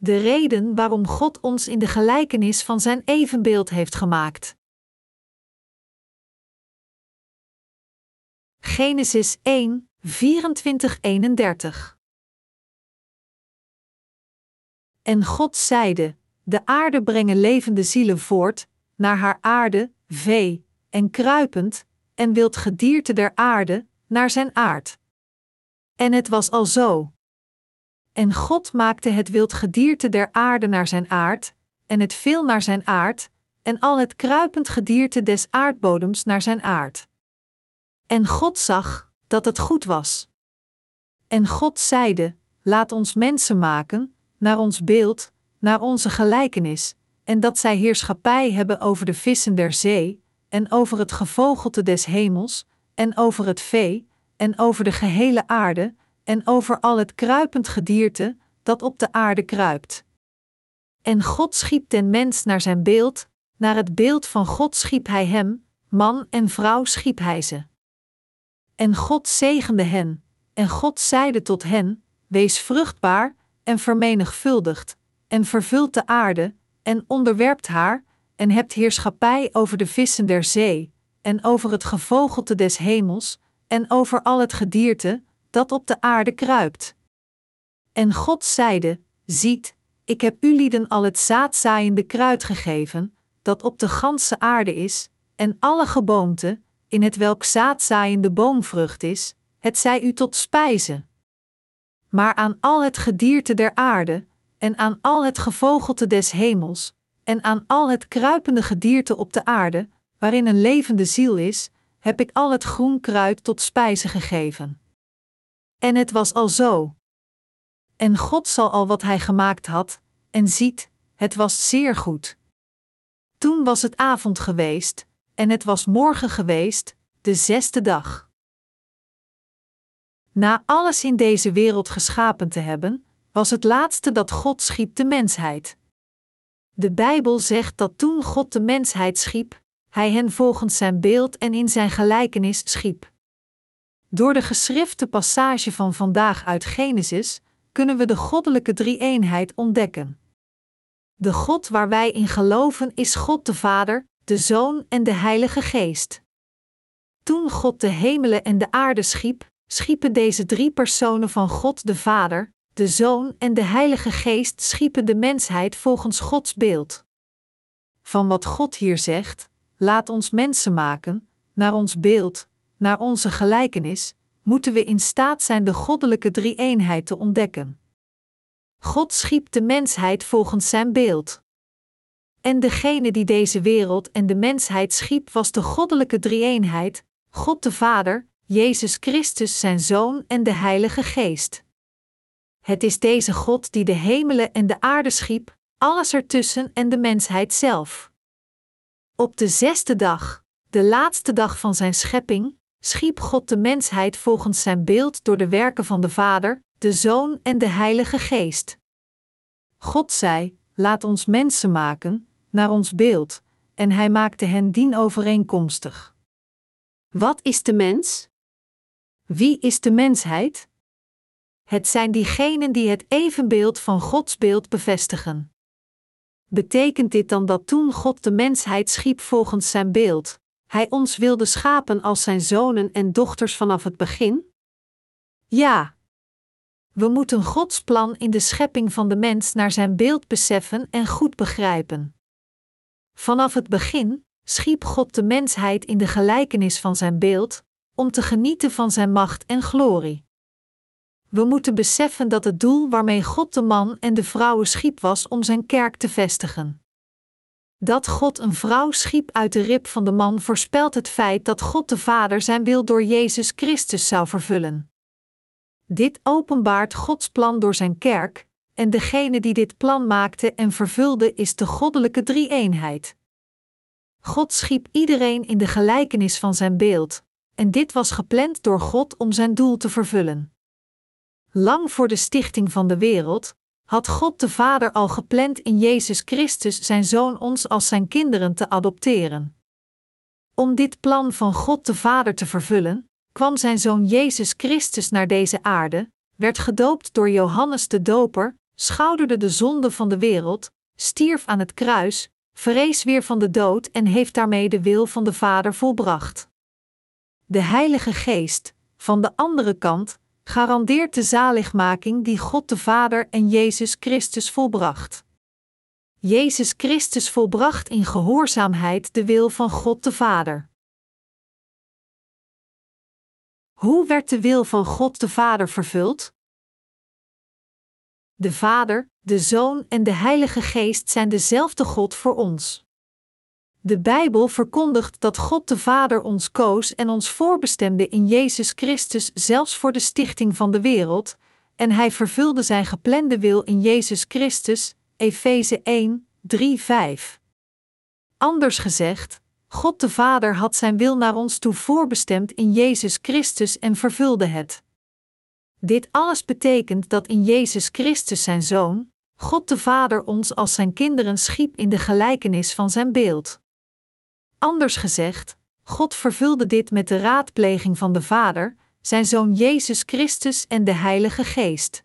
De reden waarom God ons in de gelijkenis van zijn evenbeeld heeft gemaakt. Genesis 1, 24-31 En God zeide: De aarde brengen levende zielen voort, naar haar aarde, vee, en kruipend, en wild gedierte der aarde, naar zijn aard. En het was al zo. En God maakte het wild gedierte der aarde naar zijn aard, en het veel naar zijn aard, en al het kruipend gedierte des aardbodems naar zijn aard. En God zag dat het goed was. En God zeide: Laat ons mensen maken, naar ons beeld, naar onze gelijkenis, en dat zij heerschappij hebben over de vissen der zee, en over het gevogelte des hemels, en over het vee, en over de gehele aarde, en over al het kruipend gedierte dat op de aarde kruipt. En God schiep den mens naar zijn beeld, naar het beeld van God schiep hij hem, man en vrouw schiep hij ze. En God zegende hen, en God zeide tot hen: Wees vruchtbaar, en vermenigvuldigd, en vervult de aarde, en onderwerpt haar, en hebt heerschappij over de vissen der zee, en over het gevogelte des hemels, en over al het gedierte dat op de aarde kruipt. En God zeide: Ziet, ik heb u lieden al het zaadzaaiende kruid gegeven, dat op de ganse aarde is, en alle geboomte, in het welk zaadzaaiende boomvrucht is, het zij u tot spijze. Maar aan al het gedierte der aarde, en aan al het gevogelte des hemels, en aan al het kruipende gedierte op de aarde, waarin een levende ziel is, heb ik al het groen kruid tot spijze gegeven. En het was al zo. En God zal al wat hij gemaakt had, en ziet, het was zeer goed. Toen was het avond geweest, en het was morgen geweest, de zesde dag. Na alles in deze wereld geschapen te hebben, was het laatste dat God schiep de mensheid. De Bijbel zegt dat toen God de mensheid schiep, hij hen volgens zijn beeld en in zijn gelijkenis schiep. Door de geschrifte passage van vandaag uit Genesis kunnen we de goddelijke drie-eenheid ontdekken. De God waar wij in geloven is God de Vader, de Zoon en de Heilige Geest. Toen God de hemelen en de aarde schiep, schiepen deze drie personen van God de Vader, de Zoon en de Heilige Geest schiepen de mensheid volgens Gods beeld. Van wat God hier zegt, laat ons mensen maken, naar ons beeld, naar onze gelijkenis, moeten we in staat zijn de goddelijke drie-eenheid te ontdekken. God schiep de mensheid volgens zijn beeld. En degene die deze wereld en de mensheid schiep was de goddelijke drie-eenheid, God de Vader, Jezus Christus zijn Zoon en de Heilige Geest. Het is deze God die de hemelen en de aarde schiep, alles ertussen en de mensheid zelf. Op de zesde dag, de laatste dag van zijn schepping, schiep God de mensheid volgens zijn beeld door de werken van de Vader, de Zoon en de Heilige Geest. God zei: Laat ons mensen maken, naar ons beeld, en hij maakte hen dienovereenkomstig. Wat is de mens? Wie is de mensheid? Het zijn diegenen die het evenbeeld van Gods beeld bevestigen. Betekent dit dan dat toen God de mensheid schiep volgens zijn beeld, hij ons wilde schapen als zijn zonen en dochters vanaf het begin? Ja. We moeten Gods plan in de schepping van de mens naar zijn beeld beseffen en goed begrijpen. Vanaf het begin schiep God de mensheid in de gelijkenis van zijn beeld, om te genieten van zijn macht en glorie. We moeten beseffen dat het doel waarmee God de man en de vrouwen schiep was om zijn kerk te vestigen. Dat God een vrouw schiep uit de rib van de man voorspelt het feit dat God de Vader zijn wil door Jezus Christus zou vervullen. Dit openbaart Gods plan door zijn kerk, en degene die dit plan maakte en vervulde is de goddelijke drie-eenheid. God schiep iedereen in de gelijkenis van zijn beeld, en dit was gepland door God om zijn doel te vervullen. Lang voor de stichting van de wereld had God de Vader al gepland in Jezus Christus zijn Zoon ons als zijn kinderen te adopteren. Om dit plan van God de Vader te vervullen, kwam zijn Zoon Jezus Christus naar deze aarde, werd gedoopt door Johannes de Doper, schouderde de zonde van de wereld, stierf aan het kruis, verrees weer van de dood en heeft daarmee de wil van de Vader volbracht. De Heilige Geest, van de andere kant, garandeert de zaligmaking die God de Vader en Jezus Christus volbracht. Jezus Christus volbracht in gehoorzaamheid de wil van God de Vader. Hoe werd de wil van God de Vader vervuld? De Vader, de Zoon en de Heilige Geest zijn dezelfde God voor ons. De Bijbel verkondigt dat God de Vader ons koos en ons voorbestemde in Jezus Christus zelfs voor de stichting van de wereld, en Hij vervulde Zijn geplande wil in Jezus Christus, Efeze 1, 3, 5. Anders gezegd, God de Vader had Zijn wil naar ons toe voorbestemd in Jezus Christus en vervulde het. Dit alles betekent dat in Jezus Christus Zijn Zoon, God de Vader ons als Zijn kinderen schiep in de gelijkenis van Zijn beeld. Anders gezegd, God vervulde dit met de raadpleging van de Vader, zijn Zoon Jezus Christus en de Heilige Geest.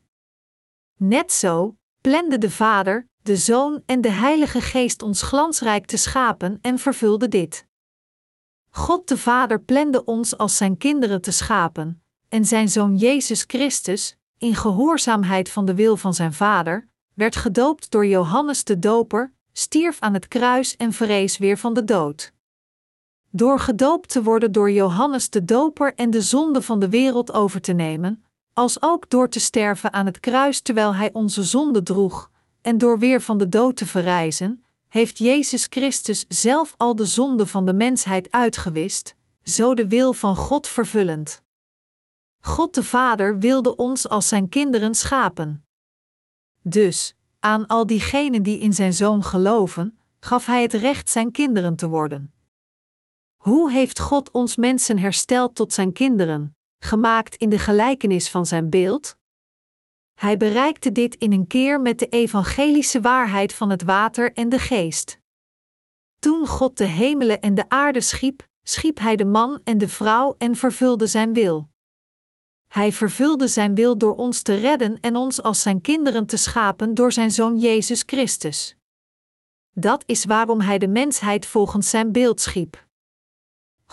Net zo plande de Vader, de Zoon en de Heilige Geest ons glansrijk te schapen en vervulde dit. God de Vader plande ons als zijn kinderen te schapen, en zijn Zoon Jezus Christus, in gehoorzaamheid van de wil van zijn Vader, werd gedoopt door Johannes de Doper, stierf aan het kruis en verrees weer van de dood. Door gedoopt te worden door Johannes de Doper en de zonde van de wereld over te nemen, als ook door te sterven aan het kruis terwijl hij onze zonde droeg, en door weer van de dood te verrijzen, heeft Jezus Christus zelf al de zonde van de mensheid uitgewist, zo de wil van God vervullend. God de Vader wilde ons als zijn kinderen schapen. Dus, aan al diegenen die in zijn Zoon geloven, gaf hij het recht zijn kinderen te worden. Hoe heeft God ons mensen hersteld tot zijn kinderen, gemaakt in de gelijkenis van zijn beeld? Hij bereikte dit in een keer met de evangelische waarheid van het water en de geest. Toen God de hemelen en de aarde schiep, schiep hij de man en de vrouw en vervulde zijn wil. Hij vervulde zijn wil door ons te redden en ons als zijn kinderen te schapen door zijn zoon Jezus Christus. Dat is waarom hij de mensheid volgens zijn beeld schiep.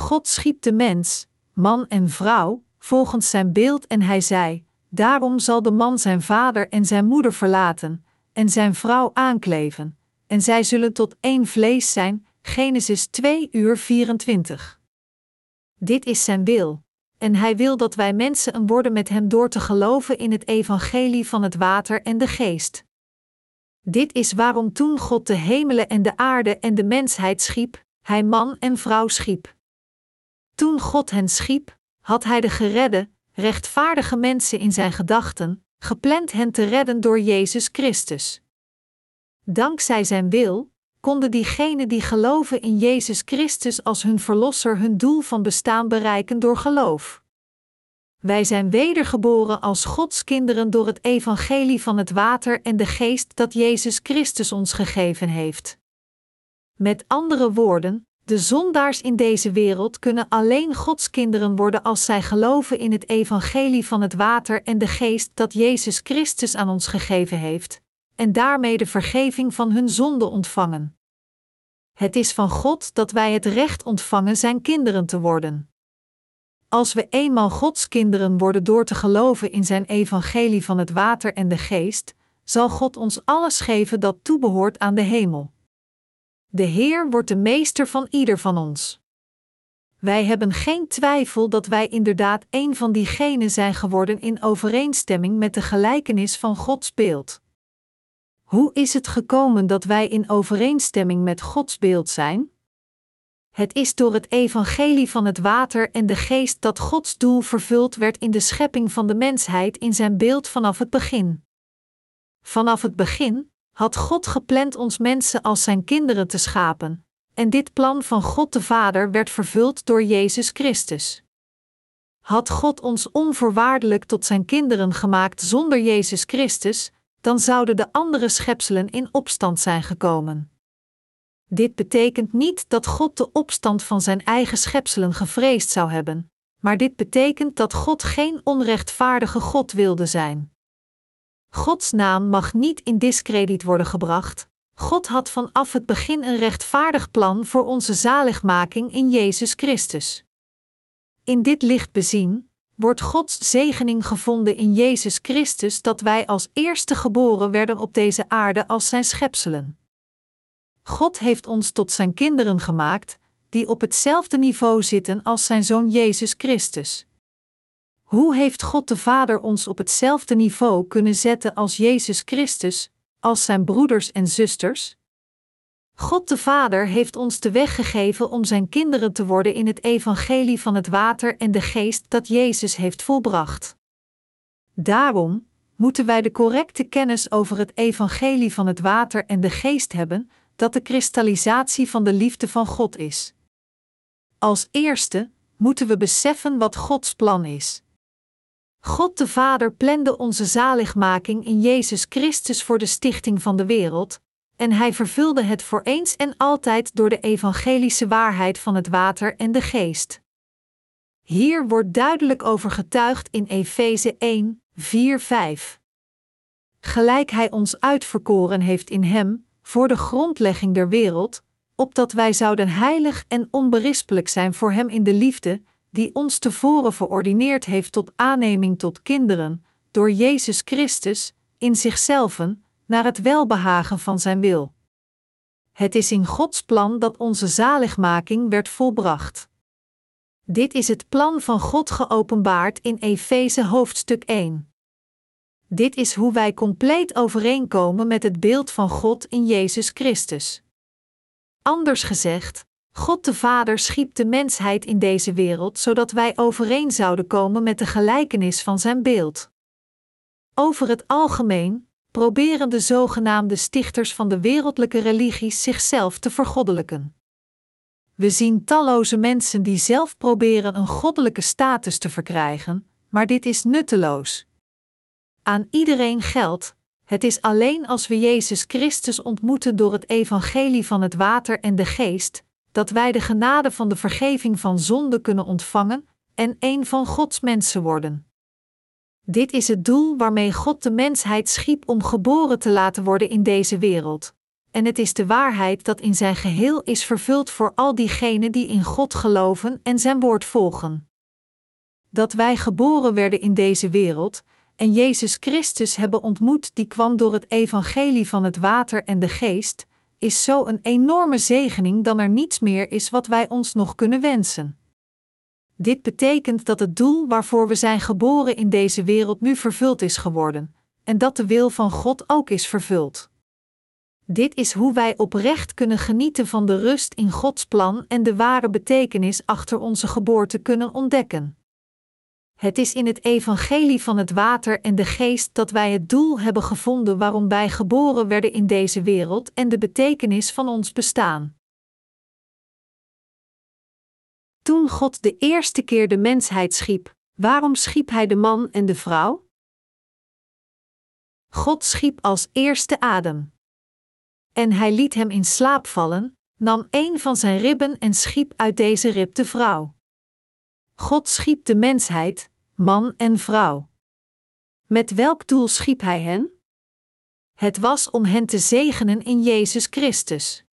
God schiep de mens, man en vrouw, volgens zijn beeld en hij zei: Daarom zal de man zijn vader en zijn moeder verlaten, en zijn vrouw aankleven, en zij zullen tot één vlees zijn. Genesis 2 uur 24. Dit is zijn wil, en hij wil dat wij mensen een worden met hem door te geloven in het evangelie van het water en de geest. Dit is waarom toen God de hemelen en de aarde en de mensheid schiep, hij man en vrouw schiep. Toen God hen schiep, had Hij de geredde, rechtvaardige mensen in Zijn gedachten, gepland hen te redden door Jezus Christus. Dankzij Zijn wil, konden diegenen die geloven in Jezus Christus als hun Verlosser hun doel van bestaan bereiken door geloof. Wij zijn wedergeboren als Gods kinderen door het evangelie van het water en de geest dat Jezus Christus ons gegeven heeft. Met andere woorden, de zondaars in deze wereld kunnen alleen Gods kinderen worden als zij geloven in het evangelie van het water en de geest dat Jezus Christus aan ons gegeven heeft, en daarmee de vergeving van hun zonde ontvangen. Het is van God dat wij het recht ontvangen zijn kinderen te worden. Als we eenmaal Gods kinderen worden door te geloven in zijn evangelie van het water en de geest, zal God ons alles geven dat toebehoort aan de hemel. De Heer wordt de meester van ieder van ons. Wij hebben geen twijfel dat wij inderdaad een van diegenen zijn geworden in overeenstemming met de gelijkenis van Gods beeld. Hoe is het gekomen dat wij in overeenstemming met Gods beeld zijn? Het is door het evangelie van het water en de geest dat Gods doel vervuld werd in de schepping van de mensheid in zijn beeld vanaf het begin. Vanaf het begin, had God gepland ons mensen als zijn kinderen te schapen, en dit plan van God de Vader werd vervuld door Jezus Christus. Had God ons onvoorwaardelijk tot zijn kinderen gemaakt zonder Jezus Christus, dan zouden de andere schepselen in opstand zijn gekomen. Dit betekent niet dat God de opstand van zijn eigen schepselen gevreesd zou hebben, maar dit betekent dat God geen onrechtvaardige God wilde zijn. Gods naam mag niet in discrediet worden gebracht. God had vanaf het begin een rechtvaardig plan voor onze zaligmaking in Jezus Christus. In dit licht bezien, wordt Gods zegening gevonden in Jezus Christus dat wij als eerste geboren werden op deze aarde als zijn schepselen. God heeft ons tot zijn kinderen gemaakt, die op hetzelfde niveau zitten als zijn zoon Jezus Christus. Hoe heeft God de Vader ons op hetzelfde niveau kunnen zetten als Jezus Christus, als zijn broeders en zusters? God de Vader heeft ons de weg gegeven om zijn kinderen te worden in het evangelie van het water en de geest dat Jezus heeft volbracht. Daarom moeten wij de correcte kennis over het evangelie van het water en de geest hebben, dat de kristallisatie van de liefde van God is. Als eerste moeten we beseffen wat Gods plan is. God de Vader plande onze zaligmaking in Jezus Christus voor de stichting van de wereld, en Hij vervulde het voor eens en altijd door de evangelische waarheid van het water en de geest. Hier wordt duidelijk over getuigd in Efeze 1, 4, 5. Gelijk Hij ons uitverkoren heeft in Hem, voor de grondlegging der wereld, opdat wij zouden heilig en onberispelijk zijn voor Hem in de liefde, die ons tevoren verordineerd heeft tot aanneming tot kinderen, door Jezus Christus, in zichzelven, naar het welbehagen van Zijn wil. Het is in Gods plan dat onze zaligmaking werd volbracht. Dit is het plan van God geopenbaard in Efeze hoofdstuk 1. Dit is hoe wij compleet overeenkomen met het beeld van God in Jezus Christus. Anders gezegd, God de Vader schiep de mensheid in deze wereld zodat wij overeen zouden komen met de gelijkenis van zijn beeld. Over het algemeen proberen de zogenaamde stichters van de wereldlijke religies zichzelf te vergoddelijken. We zien talloze mensen die zelf proberen een goddelijke status te verkrijgen, maar dit is nutteloos. Aan iedereen geldt: het is alleen als we Jezus Christus ontmoeten door het evangelie van het water en de geest, dat wij de genade van de vergeving van zonde kunnen ontvangen en een van Gods mensen worden. Dit is het doel waarmee God de mensheid schiep om geboren te laten worden in deze wereld. En het is de waarheid dat in zijn geheel is vervuld voor al diegenen die in God geloven en zijn woord volgen. Dat wij geboren werden in deze wereld en Jezus Christus hebben ontmoet, die kwam door het evangelie van het water en de geest, is zo een enorme zegening dan er niets meer is wat wij ons nog kunnen wensen. Dit betekent dat het doel waarvoor we zijn geboren in deze wereld nu vervuld is geworden, en dat de wil van God ook is vervuld. Dit is hoe wij oprecht kunnen genieten van de rust in Gods plan en de ware betekenis achter onze geboorte kunnen ontdekken. Het is in het evangelie van het water en de geest dat wij het doel hebben gevonden waarom wij geboren werden in deze wereld en de betekenis van ons bestaan. Toen God de eerste keer de mensheid schiep, waarom schiep Hij de man en de vrouw? God schiep als eerste Adem. En Hij liet hem in slaap vallen, nam een van zijn ribben en schiep uit deze rib de vrouw. God schiep de mensheid, man en vrouw. Met welk doel schiep Hij hen? Het was om hen te zegenen in Jezus Christus.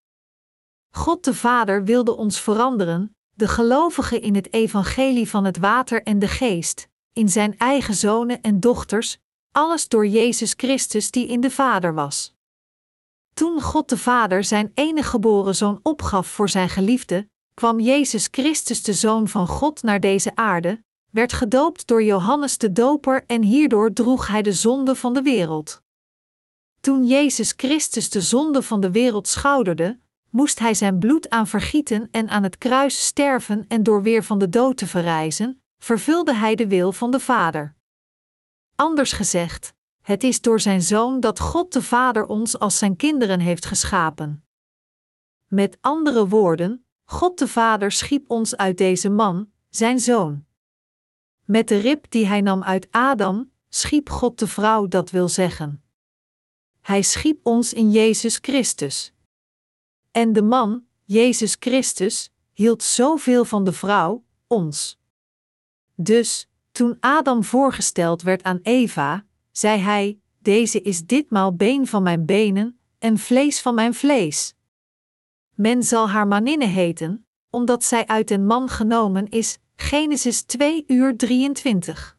God de Vader wilde ons veranderen, de gelovigen in het evangelie van het water en de geest, in zijn eigen zonen en dochters, alles door Jezus Christus die in de Vader was. Toen God de Vader zijn enige geboren zoon opgaf voor zijn geliefde, kwam Jezus Christus de Zoon van God naar deze aarde, werd gedoopt door Johannes de Doper en hierdoor droeg hij de zonde van de wereld. Toen Jezus Christus de zonde van de wereld schouderde, moest hij zijn bloed aan vergieten en aan het kruis sterven en door weer van de dood te verrijzen, vervulde hij de wil van de Vader. Anders gezegd, het is door zijn Zoon dat God de Vader ons als zijn kinderen heeft geschapen. Met andere woorden, God de Vader schiep ons uit deze man, zijn Zoon. Met de rib die hij nam uit Adam, schiep God de vrouw, dat wil zeggen. Hij schiep ons in Jezus Christus. En de man, Jezus Christus, hield zoveel van de vrouw, ons. Dus, toen Adam voorgesteld werd aan Eva, zei hij: deze is ditmaal been van mijn benen en vlees van mijn vlees. Men zal haar maninne heten, omdat zij uit een man genomen is. Genesis 2 uur 23.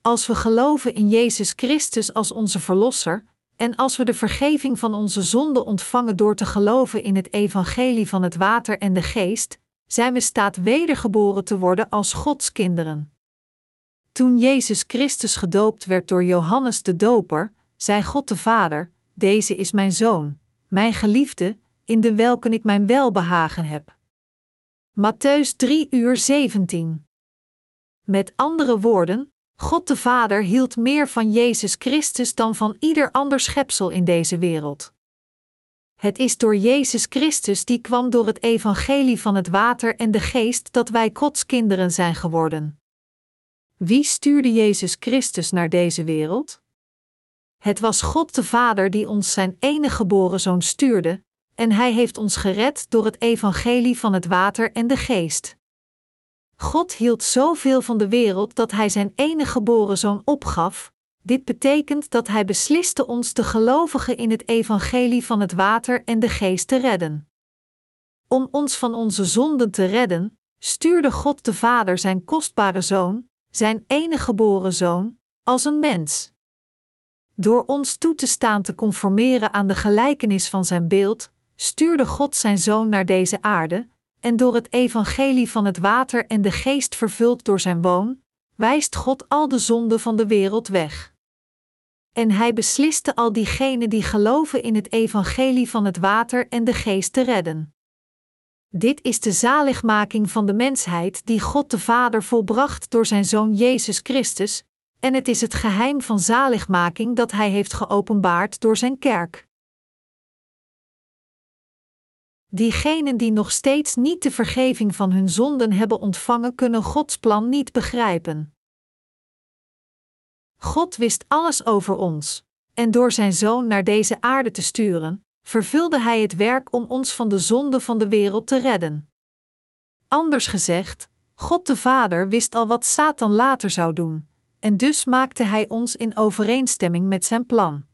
Als we geloven in Jezus Christus als onze Verlosser, en als we de vergeving van onze zonden ontvangen door te geloven in het evangelie van het water en de geest, zijn we staat wedergeboren te worden als Gods kinderen. Toen Jezus Christus gedoopt werd door Johannes de Doper, zei God de Vader: Deze is mijn zoon, mijn geliefde, in de welke ik mijn welbehagen heb. Matthäus 3 uur 17. Met andere woorden, God de Vader hield meer van Jezus Christus dan van ieder ander schepsel in deze wereld. Het is door Jezus Christus die kwam door het evangelie van het water en de geest dat wij Gods kinderen zijn geworden. Wie stuurde Jezus Christus naar deze wereld? Het was God de Vader die ons zijn enige geboren zoon stuurde, en hij heeft ons gered door het evangelie van het water en de geest. God hield zoveel van de wereld dat hij zijn enige geboren zoon opgaf. Dit betekent dat hij besliste ons te gelovigen in het evangelie van het water en de geest te redden. Om ons van onze zonden te redden, stuurde God de Vader zijn kostbare zoon, zijn enige geboren zoon, als een mens. Door ons toe te staan te conformeren aan de gelijkenis van zijn beeld, stuurde God zijn zoon naar deze aarde, en door het evangelie van het water en de geest vervuld door zijn woon, wijst God al de zonden van de wereld weg. En hij besliste al diegenen die geloven in het evangelie van het water en de geest te redden. Dit is de zaligmaking van de mensheid die God de Vader volbracht door zijn Zoon Jezus Christus, en het is het geheim van zaligmaking dat Hij heeft geopenbaard door Zijn kerk. Diegenen die nog steeds niet de vergeving van hun zonden hebben ontvangen, kunnen Gods plan niet begrijpen. God wist alles over ons, en door Zijn Zoon naar deze aarde te sturen, vervulde Hij het werk om ons van de zonde van de wereld te redden. Anders gezegd, God de Vader wist al wat Satan later zou doen, en dus maakte Hij ons in overeenstemming met Zijn plan.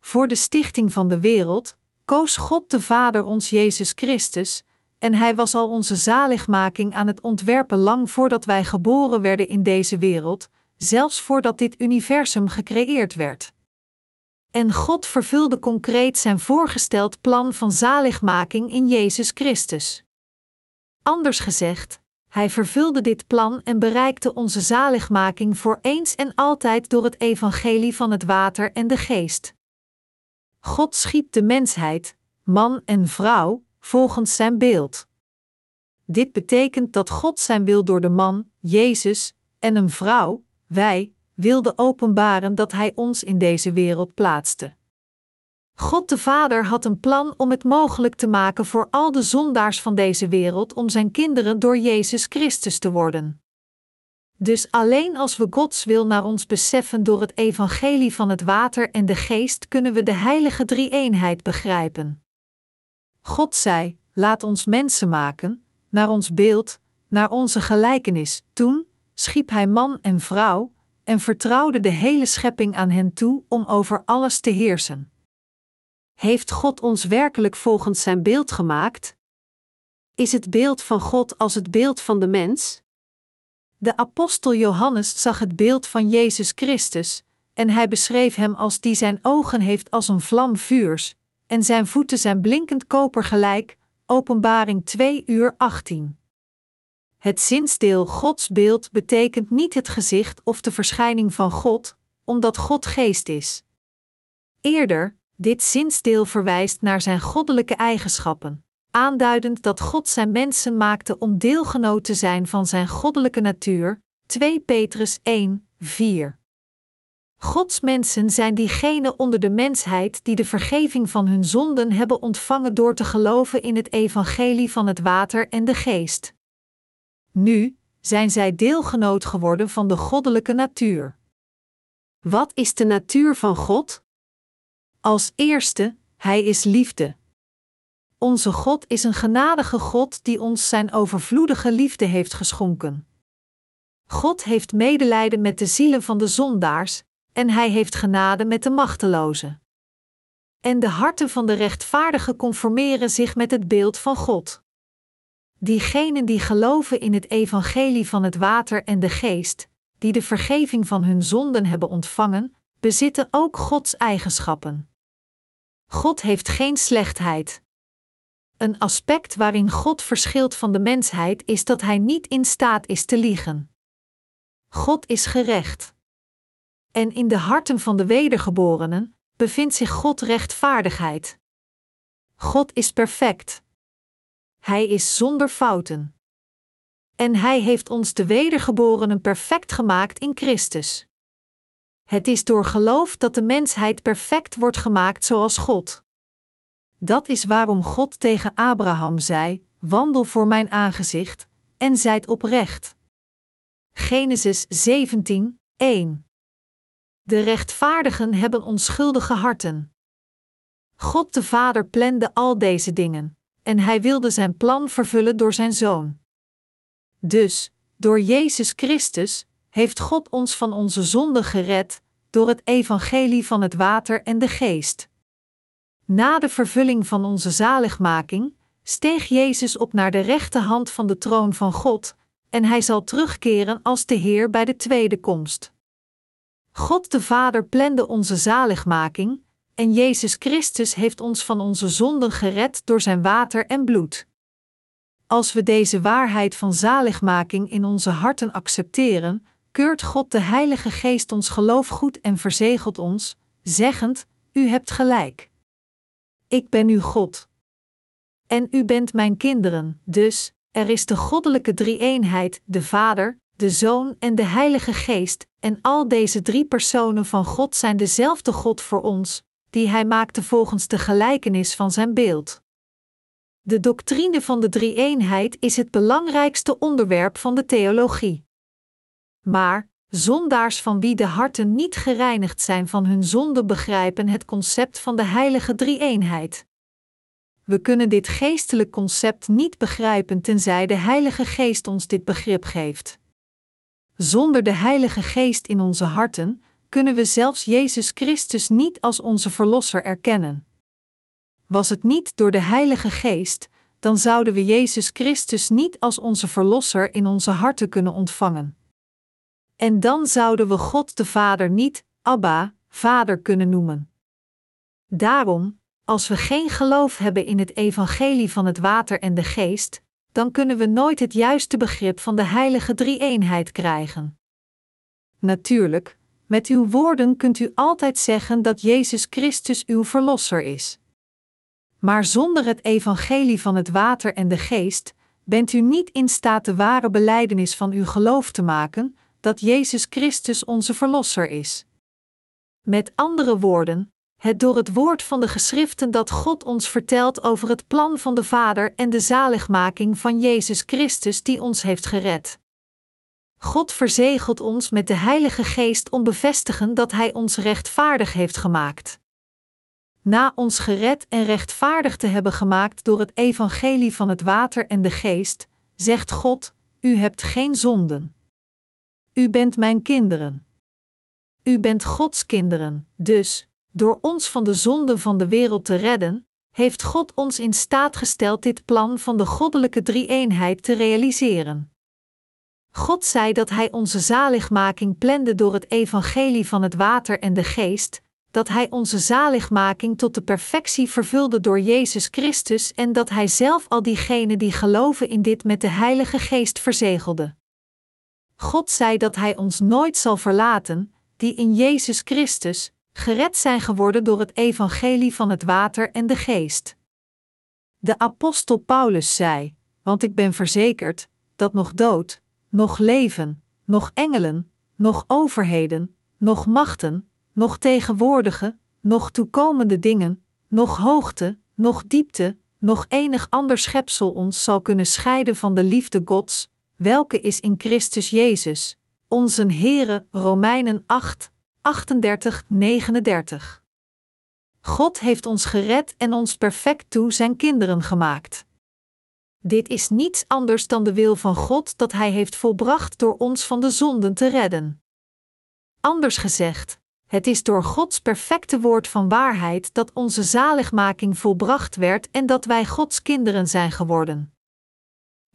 Voor de stichting van de wereld koos God de Vader ons Jezus Christus, en Hij was al onze zaligmaking aan het ontwerpen lang voordat wij geboren werden in deze wereld, zelfs voordat dit universum gecreëerd werd. En God vervulde concreet zijn voorgesteld plan van zaligmaking in Jezus Christus. Anders gezegd, Hij vervulde dit plan en bereikte onze zaligmaking voor eens en altijd door het evangelie van het water en de geest. God schiep de mensheid, man en vrouw, volgens zijn beeld. Dit betekent dat God zijn wil door de man, Jezus, en een vrouw, wij, wilde openbaren dat Hij ons in deze wereld plaatste. God de Vader had een plan om het mogelijk te maken voor al de zondaars van deze wereld om zijn kinderen door Jezus Christus te worden. Dus alleen als we Gods wil naar ons beseffen door het evangelie van het water en de geest kunnen we de heilige drie-eenheid begrijpen. God zei: Laat ons mensen maken, naar ons beeld, naar onze gelijkenis. Toen schiep hij man en vrouw en vertrouwde de hele schepping aan hen toe om over alles te heersen. Heeft God ons werkelijk volgens zijn beeld gemaakt? Is het beeld van God als het beeld van de mens? De apostel Johannes zag het beeld van Jezus Christus, en hij beschreef hem als die zijn ogen heeft als een vlam vuurs, en zijn voeten zijn blinkend koper gelijk. Openbaring 2 uur 18. Het zinsdeel Gods beeld betekent niet het gezicht of de verschijning van God, omdat God geest is. Eerder, dit zinsdeel verwijst naar zijn goddelijke eigenschappen aanduidend dat God zijn mensen maakte om deelgenoot te zijn van zijn goddelijke natuur. 2 Petrus 1, 4. Gods mensen zijn diegenen onder de mensheid die de vergeving van hun zonden hebben ontvangen door te geloven in het evangelie van het water en de geest. Nu zijn zij deelgenoot geworden van de goddelijke natuur. Wat is de natuur van God? Als eerste, Hij is liefde. Onze God is een genadige God die ons zijn overvloedige liefde heeft geschonken. God heeft medelijden met de zielen van de zondaars, en hij heeft genade met de machtelozen. En de harten van de rechtvaardigen conformeren zich met het beeld van God. Diegenen die geloven in het evangelie van het water en de geest, die de vergeving van hun zonden hebben ontvangen, bezitten ook Gods eigenschappen. God heeft geen slechtheid. Een aspect waarin God verschilt van de mensheid is dat hij niet in staat is te liegen. God is gerecht. En in de harten van de wedergeborenen bevindt zich God rechtvaardigheid. God is perfect. Hij is zonder fouten. En Hij heeft ons de wedergeborenen perfect gemaakt in Christus. Het is door geloof dat de mensheid perfect wordt gemaakt zoals God. Dat is waarom God tegen Abraham zei: Wandel voor mijn aangezicht en zijt oprecht. Genesis 17, 1. De rechtvaardigen hebben onschuldige harten. God de Vader plande al deze dingen, en hij wilde zijn plan vervullen door zijn zoon. Dus, door Jezus Christus, heeft God ons van onze zonden gered, door het evangelie van het water en de geest. Na de vervulling van onze zaligmaking, steeg Jezus op naar de rechte hand van de troon van God, en hij zal terugkeren als de Heer bij de tweede komst. God de Vader plande onze zaligmaking, en Jezus Christus heeft ons van onze zonden gered door zijn water en bloed. Als we deze waarheid van zaligmaking in onze harten accepteren, keurt God de Heilige Geest ons geloof goed en verzegelt ons, zeggend: U hebt gelijk. Ik ben uw God. En u bent mijn kinderen, dus er is de goddelijke drie-eenheid, de Vader, de Zoon en de Heilige Geest, en al deze drie personen van God zijn dezelfde God voor ons, die Hij maakte volgens de gelijkenis van Zijn beeld. De doctrine van de drie-eenheid is het belangrijkste onderwerp van de theologie. Maar, zondaars van wie de harten niet gereinigd zijn van hun zonde begrijpen het concept van de heilige drie-eenheid. We kunnen dit geestelijk concept niet begrijpen tenzij de Heilige Geest ons dit begrip geeft. Zonder de Heilige Geest in onze harten kunnen we zelfs Jezus Christus niet als onze Verlosser erkennen. Was het niet door de Heilige Geest, dan zouden we Jezus Christus niet als onze Verlosser in onze harten kunnen ontvangen. En dan zouden we God de Vader niet, Abba, Vader kunnen noemen. Daarom, als we geen geloof hebben in het evangelie van het water en de geest, dan kunnen we nooit het juiste begrip van de heilige drie-eenheid krijgen. Natuurlijk, met uw woorden kunt u altijd zeggen dat Jezus Christus uw verlosser is. Maar zonder het evangelie van het water en de geest bent u niet in staat de ware belijdenis van uw geloof te maken dat Jezus Christus onze verlosser is. Met andere woorden, het door het woord van de geschriften dat God ons vertelt over het plan van de Vader en de zaligmaking van Jezus Christus die ons heeft gered. God verzegelt ons met de Heilige Geest om bevestigen dat Hij ons rechtvaardig heeft gemaakt. Na ons gered en rechtvaardig te hebben gemaakt door het evangelie van het water en de geest, zegt God: U hebt geen zonden. U bent mijn kinderen. U bent Gods kinderen, dus, door ons van de zonden van de wereld te redden, heeft God ons in staat gesteld dit plan van de goddelijke drie-eenheid te realiseren. God zei dat Hij onze zaligmaking plande door het evangelie van het water en de geest, dat Hij onze zaligmaking tot de perfectie vervulde door Jezus Christus en dat Hij zelf al diegenen die geloven in dit met de Heilige Geest verzegelde. God zei dat Hij ons nooit zal verlaten, die in Jezus Christus gered zijn geworden door het evangelie van het water en de geest. De apostel Paulus zei: Want ik ben verzekerd dat nog dood, nog leven, nog engelen, nog overheden, nog machten, nog tegenwoordige, nog toekomende dingen, nog hoogte, nog diepte, nog enig ander schepsel ons zal kunnen scheiden van de liefde Gods, welke is in Christus Jezus, onze Heere, Romeinen 8, 38, 39. God heeft ons gered en ons perfect toe zijn kinderen gemaakt. Dit is niets anders dan de wil van God dat Hij heeft volbracht door ons van de zonden te redden. Anders gezegd, Het is door Gods perfecte woord van waarheid dat onze zaligmaking volbracht werd en dat wij Gods kinderen zijn geworden.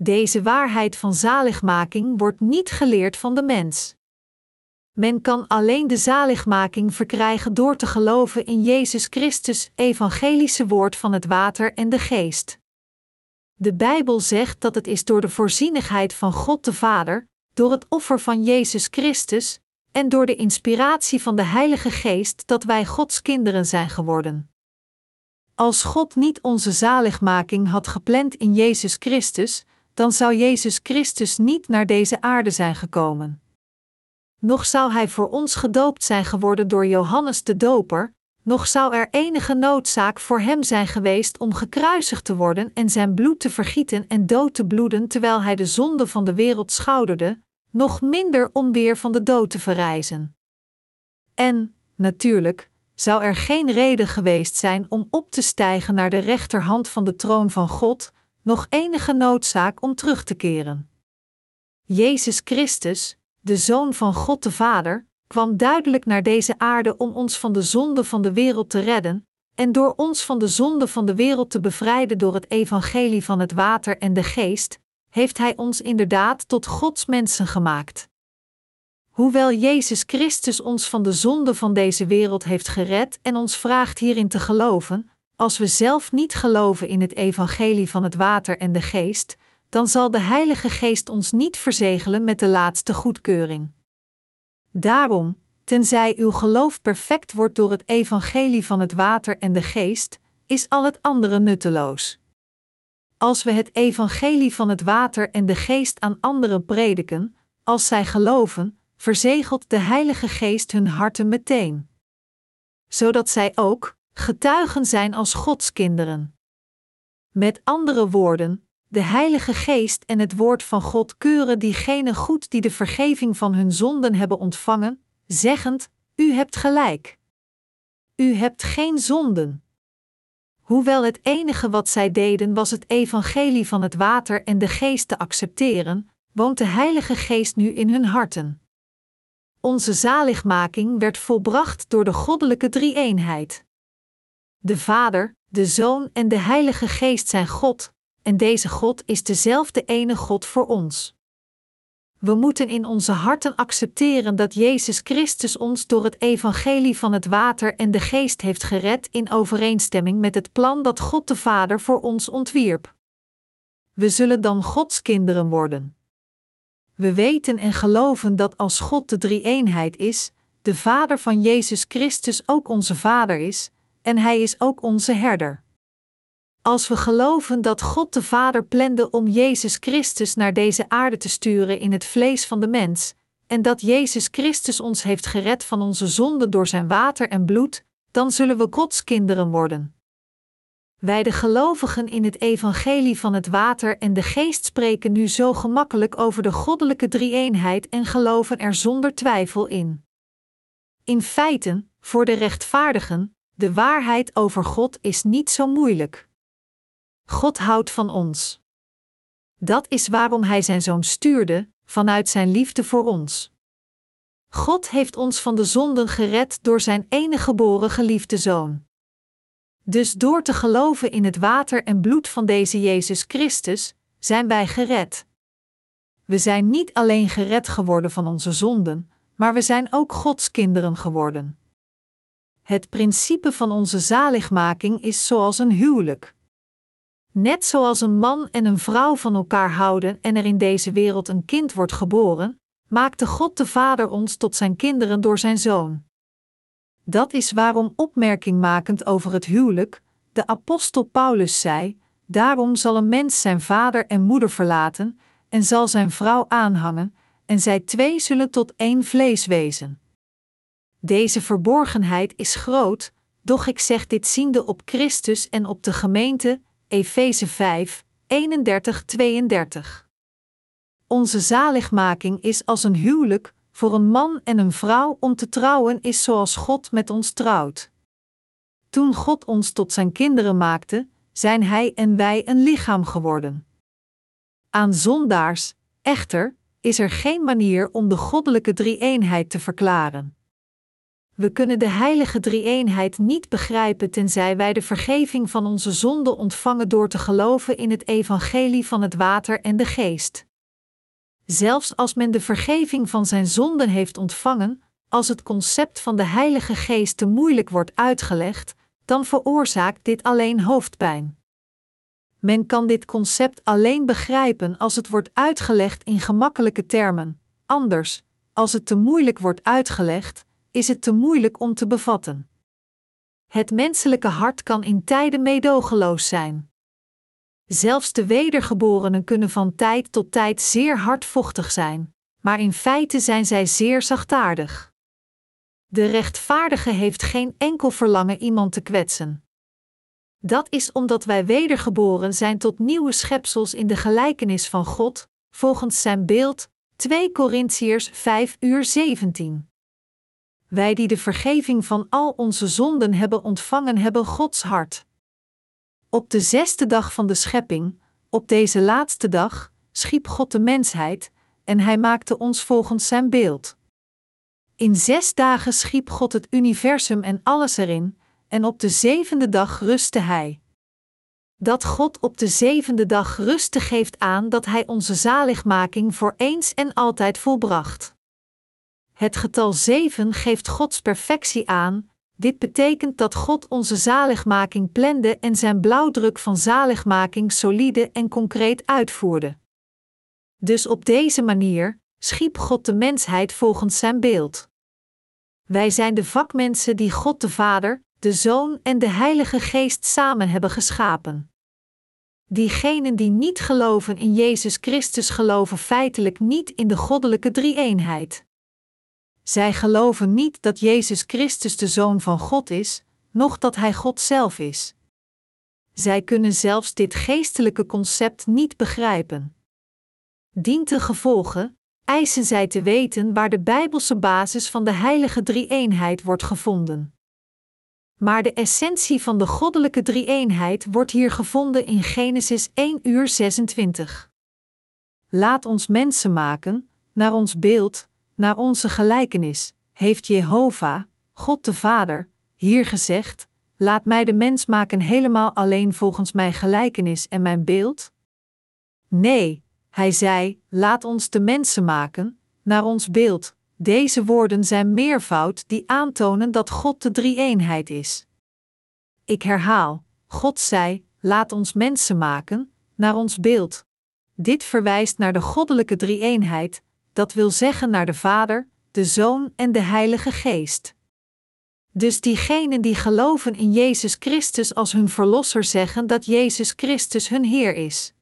Deze waarheid van zaligmaking wordt niet geleerd van de mens. Men kan alleen de zaligmaking verkrijgen door te geloven in Jezus Christus, evangelische woord van het water en de geest. De Bijbel zegt dat het is door de voorzienigheid van God de Vader, door het offer van Jezus Christus en door de inspiratie van de Heilige Geest dat wij Gods kinderen zijn geworden. Als God niet onze zaligmaking had gepland in Jezus Christus, dan zou Jezus Christus niet naar deze aarde zijn gekomen. Nog zou hij voor ons gedoopt zijn geworden door Johannes de Doper, nog zou er enige noodzaak voor hem zijn geweest om gekruisigd te worden en zijn bloed te vergieten en dood te bloeden terwijl hij de zonde van de wereld schouderde, nog minder om weer van de dood te verrijzen. En, natuurlijk, zou er geen reden geweest zijn om op te stijgen naar de rechterhand van de troon van God, nog enige noodzaak om terug te keren. Jezus Christus, de Zoon van God de Vader, kwam duidelijk naar deze aarde om ons van de zonde van de wereld te redden, en door ons van de zonde van de wereld te bevrijden door het evangelie van het water en de geest, heeft Hij ons inderdaad tot Gods mensen gemaakt. Hoewel Jezus Christus ons van de zonde van deze wereld heeft gered en ons vraagt hierin te geloven, als we zelf niet geloven in het evangelie van het water en de geest, dan zal de Heilige Geest ons niet verzegelen met de laatste goedkeuring. Daarom, tenzij uw geloof perfect wordt door het evangelie van het water en de geest, is al het andere nutteloos. Als we het evangelie van het water en de geest aan anderen prediken, als zij geloven, verzegelt de Heilige Geest hun harten meteen. Zodat zij ook getuigen zijn als Gods kinderen. Met andere woorden, de Heilige Geest en het Woord van God keuren diegenen goed die de vergeving van hun zonden hebben ontvangen, zeggend: U hebt gelijk. U hebt geen zonden. Hoewel het enige wat zij deden was het evangelie van het water en de geest te accepteren, woont de Heilige Geest nu in hun harten. Onze zaligmaking werd volbracht door de goddelijke drie-eenheid. De Vader, de Zoon en de Heilige Geest zijn God, en deze God is dezelfde ene God voor ons. We moeten in onze harten accepteren dat Jezus Christus ons door het evangelie van het water en de geest heeft gered in overeenstemming met het plan dat God de Vader voor ons ontwierp. We zullen dan Gods kinderen worden. We weten en geloven dat als God de drie-eenheid is, de Vader van Jezus Christus ook onze Vader is, en Hij is ook onze herder. Als we geloven dat God de Vader plande om Jezus Christus naar deze aarde te sturen in het vlees van de mens, en dat Jezus Christus ons heeft gered van onze zonden door zijn water en bloed, dan zullen we Gods kinderen worden. Wij de gelovigen in het evangelie van het water en de geest spreken nu zo gemakkelijk over de goddelijke drie-eenheid en geloven er zonder twijfel in. In feite, voor de rechtvaardigen, de waarheid over God is niet zo moeilijk. God houdt van ons. Dat is waarom Hij Zijn Zoon stuurde, vanuit Zijn liefde voor ons. God heeft ons van de zonden gered door Zijn enige geboren geliefde Zoon. Dus door te geloven in het water en bloed van deze Jezus Christus, zijn wij gered. We zijn niet alleen gered geworden van onze zonden, maar we zijn ook Gods kinderen geworden. Het principe van onze zaligmaking is zoals een huwelijk. Net zoals een man en een vrouw van elkaar houden en er in deze wereld een kind wordt geboren, maakte God de Vader ons tot zijn kinderen door zijn zoon. Dat is waarom opmerkingmakend over het huwelijk, de apostel Paulus zei: Daarom zal een mens zijn vader en moeder verlaten, en zal zijn vrouw aanhangen, en zij twee zullen tot één vlees wezen. Deze verborgenheid is groot, doch ik zeg dit ziende op Christus en op de gemeente, Efeze 5, 31-32. Onze zaligmaking is als een huwelijk, voor een man en een vrouw om te trouwen is zoals God met ons trouwt. Toen God ons tot zijn kinderen maakte, zijn Hij en wij een lichaam geworden. Aan zondaars, echter, is er geen manier om de goddelijke drie-eenheid te verklaren. We kunnen de heilige drie-eenheid niet begrijpen tenzij wij de vergeving van onze zonden ontvangen door te geloven in het evangelie van het water en de geest. Zelfs als men de vergeving van zijn zonden heeft ontvangen, als het concept van de Heilige Geest te moeilijk wordt uitgelegd, dan veroorzaakt dit alleen hoofdpijn. Men kan dit concept alleen begrijpen als het wordt uitgelegd in gemakkelijke termen. Anders, als het te moeilijk wordt uitgelegd, is het te moeilijk om te bevatten. Het menselijke hart kan in tijden meedogenloos zijn. Zelfs de wedergeborenen kunnen van tijd tot tijd zeer hardvochtig zijn, maar in feite zijn zij zeer zachtaardig. De rechtvaardige heeft geen enkel verlangen iemand te kwetsen. Dat is omdat wij wedergeboren zijn tot nieuwe schepsels in de gelijkenis van God, volgens zijn beeld, 2 Korintiërs 5 uur 17. Wij die de vergeving van al onze zonden hebben ontvangen, hebben Gods hart. Op de zesde dag van de schepping, op deze laatste dag, schiep God de mensheid, en hij maakte ons volgens zijn beeld. In zes dagen schiep God het universum en alles erin, en op de zevende dag rustte Hij. Dat God op de zevende dag rustte geeft aan dat Hij onze zaligmaking voor eens en altijd volbracht. Het getal zeven geeft Gods perfectie aan, dit betekent dat God onze zaligmaking plande en zijn blauwdruk van zaligmaking solide en concreet uitvoerde. Dus op deze manier schiep God de mensheid volgens zijn beeld. Wij zijn de vakmensen die God de Vader, de Zoon en de Heilige Geest samen hebben geschapen. Diegenen die niet geloven in Jezus Christus geloven feitelijk niet in de goddelijke drie-eenheid. Zij geloven niet dat Jezus Christus de Zoon van God is, noch dat Hij God zelf is. Zij kunnen zelfs dit geestelijke concept niet begrijpen. Dient de gevolgen, eisen zij te weten waar de Bijbelse basis van de heilige drie-eenheid wordt gevonden. Maar de essentie van de goddelijke drie-eenheid wordt hier gevonden in Genesis 1 uur 26. Laat ons mensen maken, naar ons beeld, naar onze gelijkenis, heeft Jehovah, God de Vader, hier gezegd: Laat mij de mens maken helemaal alleen volgens mijn gelijkenis en mijn beeld? Nee, hij zei: Laat ons de mensen maken, naar ons beeld. Deze woorden zijn meervoud die aantonen dat God de drie-eenheid is. Ik herhaal: God zei: Laat ons mensen maken, naar ons beeld. Dit verwijst naar de goddelijke drie-eenheid, dat wil zeggen naar de Vader, de Zoon en de Heilige Geest. Dus diegenen die geloven in Jezus Christus als hun Verlosser zeggen dat Jezus Christus hun Heer is.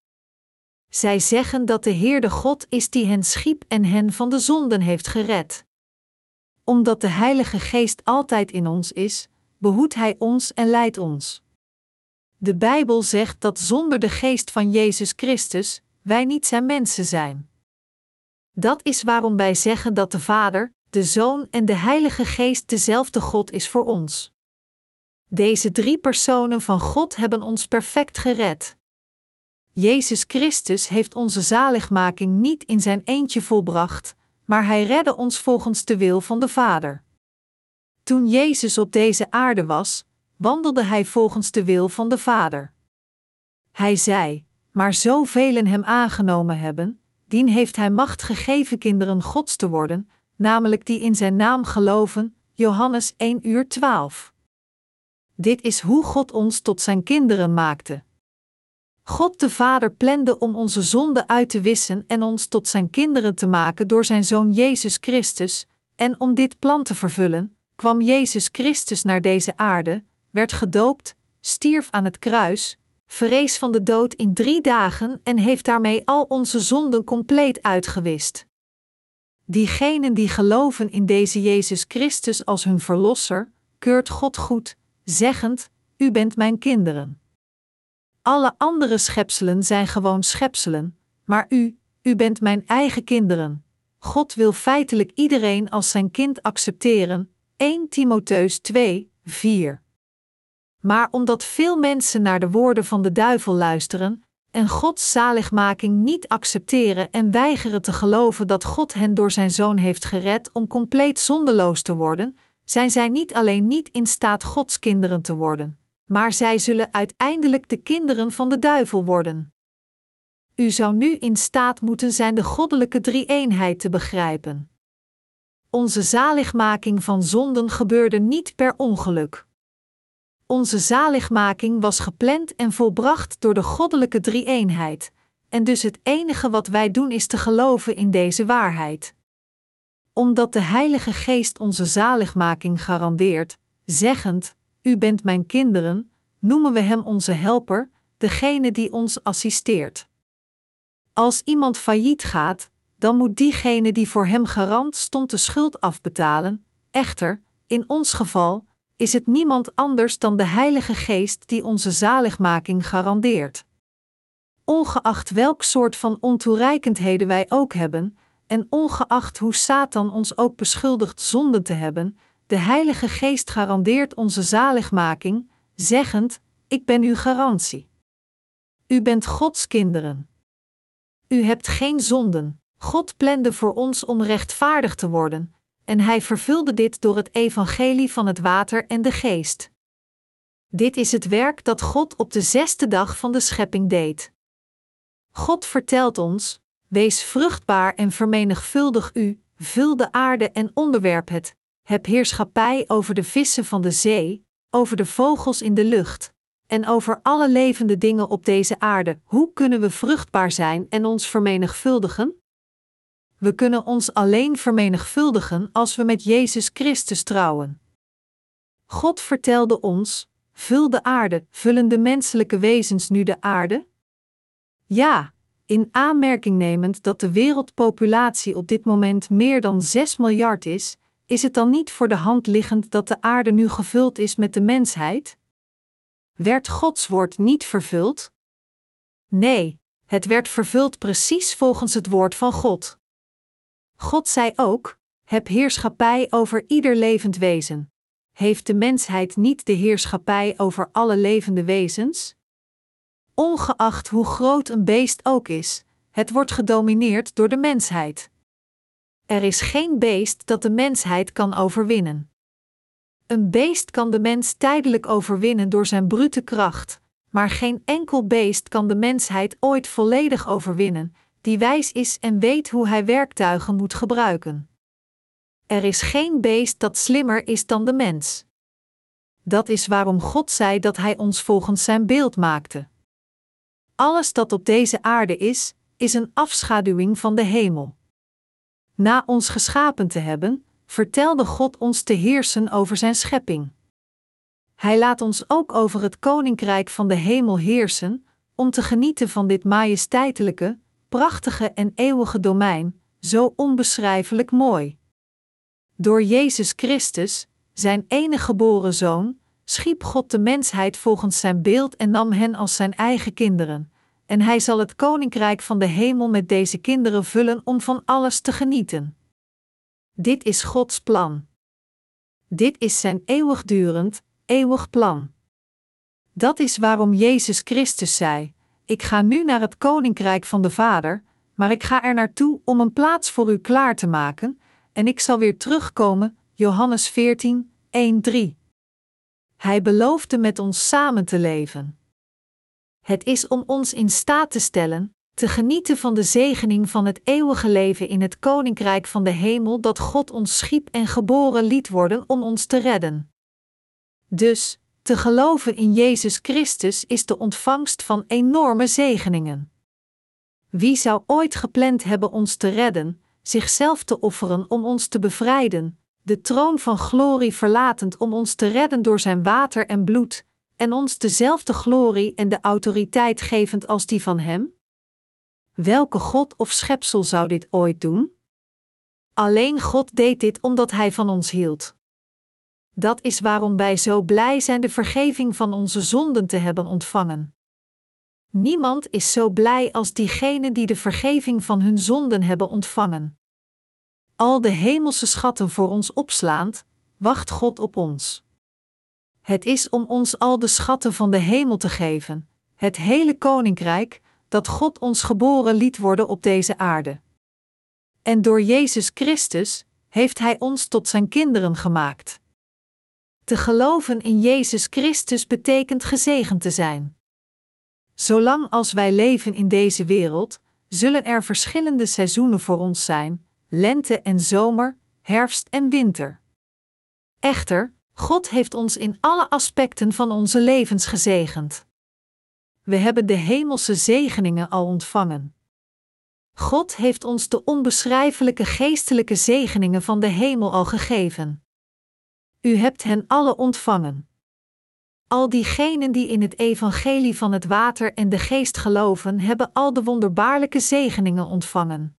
Zij zeggen dat de Heer de God is die hen schiep en hen van de zonden heeft gered. Omdat de Heilige Geest altijd in ons is, behoedt Hij ons en leidt ons. De Bijbel zegt dat zonder de Geest van Jezus Christus wij niet zijn mensen zijn. Dat is waarom wij zeggen dat de Vader, de Zoon en de Heilige Geest dezelfde God is voor ons. Deze drie personen van God hebben ons perfect gered. Jezus Christus heeft onze zaligmaking niet in zijn eentje volbracht, maar hij redde ons volgens de wil van de Vader. Toen Jezus op deze aarde was, wandelde hij volgens de wil van de Vader. Hij zei: Maar zoveel hem aangenomen hebben, dien heeft hij macht gegeven kinderen Gods te worden, namelijk die in zijn naam geloven. Johannes 1 uur 12. Dit is hoe God ons tot zijn kinderen maakte. God de Vader plande om onze zonden uit te wissen en ons tot zijn kinderen te maken door zijn Zoon Jezus Christus, en om dit plan te vervullen, kwam Jezus Christus naar deze aarde, werd gedoopt, stierf aan het kruis, vrees van de dood in drie dagen en heeft daarmee al onze zonden compleet uitgewist. Diegenen die geloven in deze Jezus Christus als hun Verlosser, keurt God goed, zeggend: U bent mijn kinderen. Alle andere schepselen zijn gewoon schepselen, maar u, u bent mijn eigen kinderen. God wil feitelijk iedereen als zijn kind accepteren. 1 Timotheus 2, 4. Maar omdat veel mensen naar de woorden van de duivel luisteren en Gods zaligmaking niet accepteren en weigeren te geloven dat God hen door zijn zoon heeft gered om compleet zondeloos te worden, zijn zij niet alleen niet in staat Gods kinderen te worden, maar zij zullen uiteindelijk de kinderen van de duivel worden. U zou nu in staat moeten zijn de goddelijke drie-eenheid te begrijpen. Onze zaligmaking van zonden gebeurde niet per ongeluk. Onze zaligmaking was gepland en volbracht door de goddelijke drie-eenheid, en dus het enige wat wij doen is te geloven in deze waarheid. Omdat de Heilige Geest onze zaligmaking garandeert, zeggend: U bent mijn kinderen, noemen we Hem onze helper, degene die ons assisteert. Als iemand failliet gaat, dan moet diegene die voor hem garant stond de schuld afbetalen. Echter, in ons geval, is het niemand anders dan de Heilige Geest die onze zaligmaking garandeert. Ongeacht welk soort van ontoereikendheden wij ook hebben, en ongeacht hoe Satan ons ook beschuldigt zonde te hebben, de Heilige Geest garandeert onze zaligmaking, zeggend: Ik ben uw garantie. U bent Gods kinderen. U hebt geen zonden. God plande voor ons om rechtvaardig te worden, en Hij vervulde dit door het evangelie van het water en de geest. Dit is het werk dat God op de zesde dag van de schepping deed. God vertelt ons: Wees vruchtbaar en vermenigvuldig u, vul de aarde en onderwerp het, heb heerschappij over de vissen van de zee, over de vogels in de lucht, en over alle levende dingen op deze aarde. Hoe kunnen we vruchtbaar zijn en ons vermenigvuldigen? We kunnen ons alleen vermenigvuldigen als we met Jezus Christus trouwen. God vertelde ons: Vul de aarde, vullen de menselijke wezens nu de aarde? Ja, in aanmerking nemend dat de wereldpopulatie op dit moment meer dan 6 miljard is, is het dan niet voor de hand liggend dat de aarde nu gevuld is met de mensheid? Werd Gods woord niet vervuld? Nee, het werd vervuld precies volgens het woord van God. God zei ook: Heb heerschappij over ieder levend wezen. Heeft de mensheid niet de heerschappij over alle levende wezens? Ongeacht hoe groot een beest ook is, het wordt gedomineerd door de mensheid. Er is geen beest dat de mensheid kan overwinnen. Een beest kan de mens tijdelijk overwinnen door zijn brute kracht, maar geen enkel beest kan de mensheid ooit volledig overwinnen, die wijs is en weet hoe hij werktuigen moet gebruiken. Er is geen beest dat slimmer is dan de mens. Dat is waarom God zei dat Hij ons volgens Zijn beeld maakte. Alles dat op deze aarde is, is een afschaduwing van de hemel. Na ons geschapen te hebben, vertelde God ons te heersen over Zijn schepping. Hij laat ons ook over het koninkrijk van de hemel heersen, om te genieten van dit majesteitelijke, prachtige en eeuwige domein, zo onbeschrijfelijk mooi. Door Jezus Christus, zijn enige geboren zoon, schiep God de mensheid volgens zijn beeld en nam hen als zijn eigen kinderen, en hij zal het koninkrijk van de hemel met deze kinderen vullen om van alles te genieten. Dit is Gods plan. Dit is zijn eeuwigdurend, eeuwig plan. Dat is waarom Jezus Christus zei: ik ga nu naar het koninkrijk van de Vader, maar ik ga er naartoe om een plaats voor u klaar te maken, en ik zal weer terugkomen. Johannes 14, 1, 3. Hij beloofde met ons samen te leven. Het is om ons in staat te stellen, te genieten van de zegening van het eeuwige leven in het koninkrijk van de hemel dat God ons schiep en geboren liet worden om ons te redden. Dus, te geloven in Jezus Christus is de ontvangst van enorme zegeningen. Wie zou ooit gepland hebben ons te redden, zichzelf te offeren om ons te bevrijden, de troon van glorie verlatend om ons te redden door zijn water en bloed, en ons dezelfde glorie en de autoriteit gevend als die van Hem? Welke God of schepsel zou dit ooit doen? Alleen God deed dit omdat Hij van ons hield. Dat is waarom wij zo blij zijn de vergeving van onze zonden te hebben ontvangen. Niemand is zo blij als diegenen die de vergeving van hun zonden hebben ontvangen. Al de hemelse schatten voor ons opslaand, wacht God op ons. Het is om ons al de schatten van de hemel te geven, het hele koninkrijk, dat God ons geboren liet worden op deze aarde. En door Jezus Christus heeft Hij ons tot Zijn kinderen gemaakt. Te geloven in Jezus Christus betekent gezegend te zijn. Zolang als wij leven in deze wereld, zullen er verschillende seizoenen voor ons zijn: lente en zomer, herfst en winter. Echter, God heeft ons in alle aspecten van onze levens gezegend. We hebben de hemelse zegeningen al ontvangen. God heeft ons de onbeschrijfelijke geestelijke zegeningen van de hemel al gegeven. U hebt hen alle ontvangen. Al diegenen die in het evangelie van het water en de geest geloven, hebben al de wonderbaarlijke zegeningen ontvangen.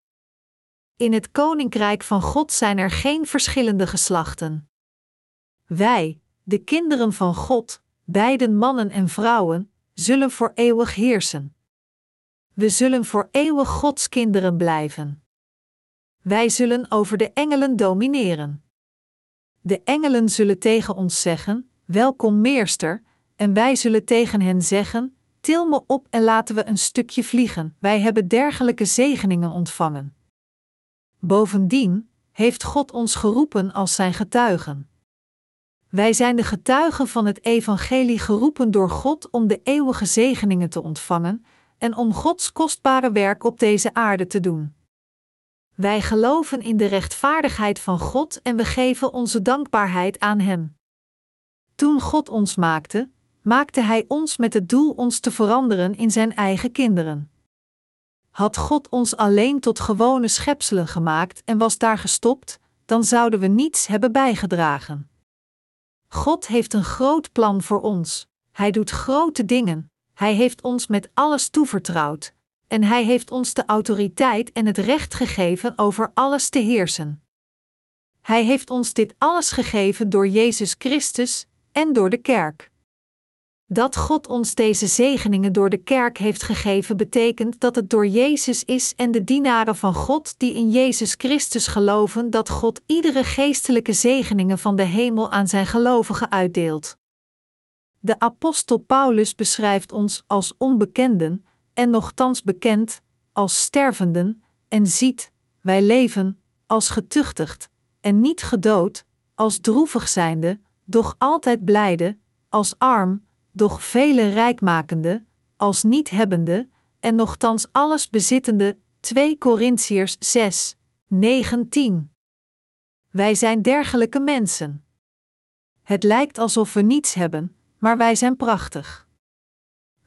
In het koninkrijk van God zijn er geen verschillende geslachten. Wij, de kinderen van God, beiden mannen en vrouwen, zullen voor eeuwig heersen. We zullen voor eeuwig Gods kinderen blijven. Wij zullen over de engelen domineren. De engelen zullen tegen ons zeggen: Welkom, meester, en wij zullen tegen hen zeggen: Til me op en laten we een stukje vliegen. Wij hebben dergelijke zegeningen ontvangen. Bovendien heeft God ons geroepen als zijn getuigen. Wij zijn de getuigen van het Evangelie geroepen door God om de eeuwige zegeningen te ontvangen en om Gods kostbare werk op deze aarde te doen. Wij geloven in de rechtvaardigheid van God en we geven onze dankbaarheid aan Hem. Toen God ons maakte, maakte Hij ons met het doel ons te veranderen in Zijn eigen kinderen. Had God ons alleen tot gewone schepselen gemaakt en was daar gestopt, dan zouden we niets hebben bijgedragen. God heeft een groot plan voor ons. Hij doet grote dingen. Hij heeft ons met alles toevertrouwd. En hij heeft ons de autoriteit en het recht gegeven over alles te heersen. Hij heeft ons dit alles gegeven door Jezus Christus en door de kerk. Dat God ons deze zegeningen door de kerk heeft gegeven, betekent dat het door Jezus is en de dienaren van God die in Jezus Christus geloven, dat God iedere geestelijke zegeningen van de hemel aan zijn gelovigen uitdeelt. De apostel Paulus beschrijft ons als onbekenden, en nochtans bekend, als stervenden, en ziet, wij leven, als getuchtigd, en niet gedood, als droevig zijnde, doch altijd blijde, als arm, doch vele rijkmakende, als niet hebbende, en nochtans alles bezittende. 2 Korintiërs 6, 19. Wij zijn dergelijke mensen. Het lijkt alsof we niets hebben, maar wij zijn prachtig.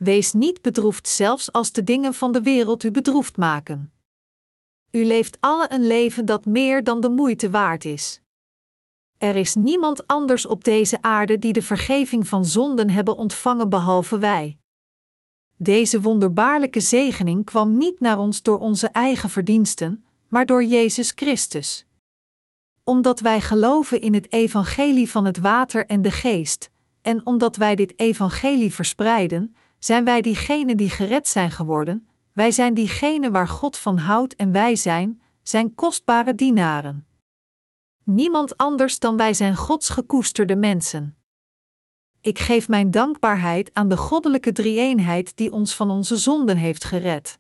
Wees niet bedroefd, zelfs als de dingen van de wereld u bedroefd maken. U leeft alle een leven dat meer dan de moeite waard is. Er is niemand anders op deze aarde die de vergeving van zonden hebben ontvangen behalve wij. Deze wonderbaarlijke zegening kwam niet naar ons door onze eigen verdiensten, maar door Jezus Christus. Omdat wij geloven in het evangelie van het water en de geest, en omdat wij dit evangelie verspreiden, zijn wij diegenen die gered zijn geworden, wij zijn diegenen waar God van houdt en wij zijn, zijn kostbare dienaren. Niemand anders dan wij zijn Gods gekoesterde mensen. Ik geef mijn dankbaarheid aan de goddelijke drie-eenheid die ons van onze zonden heeft gered.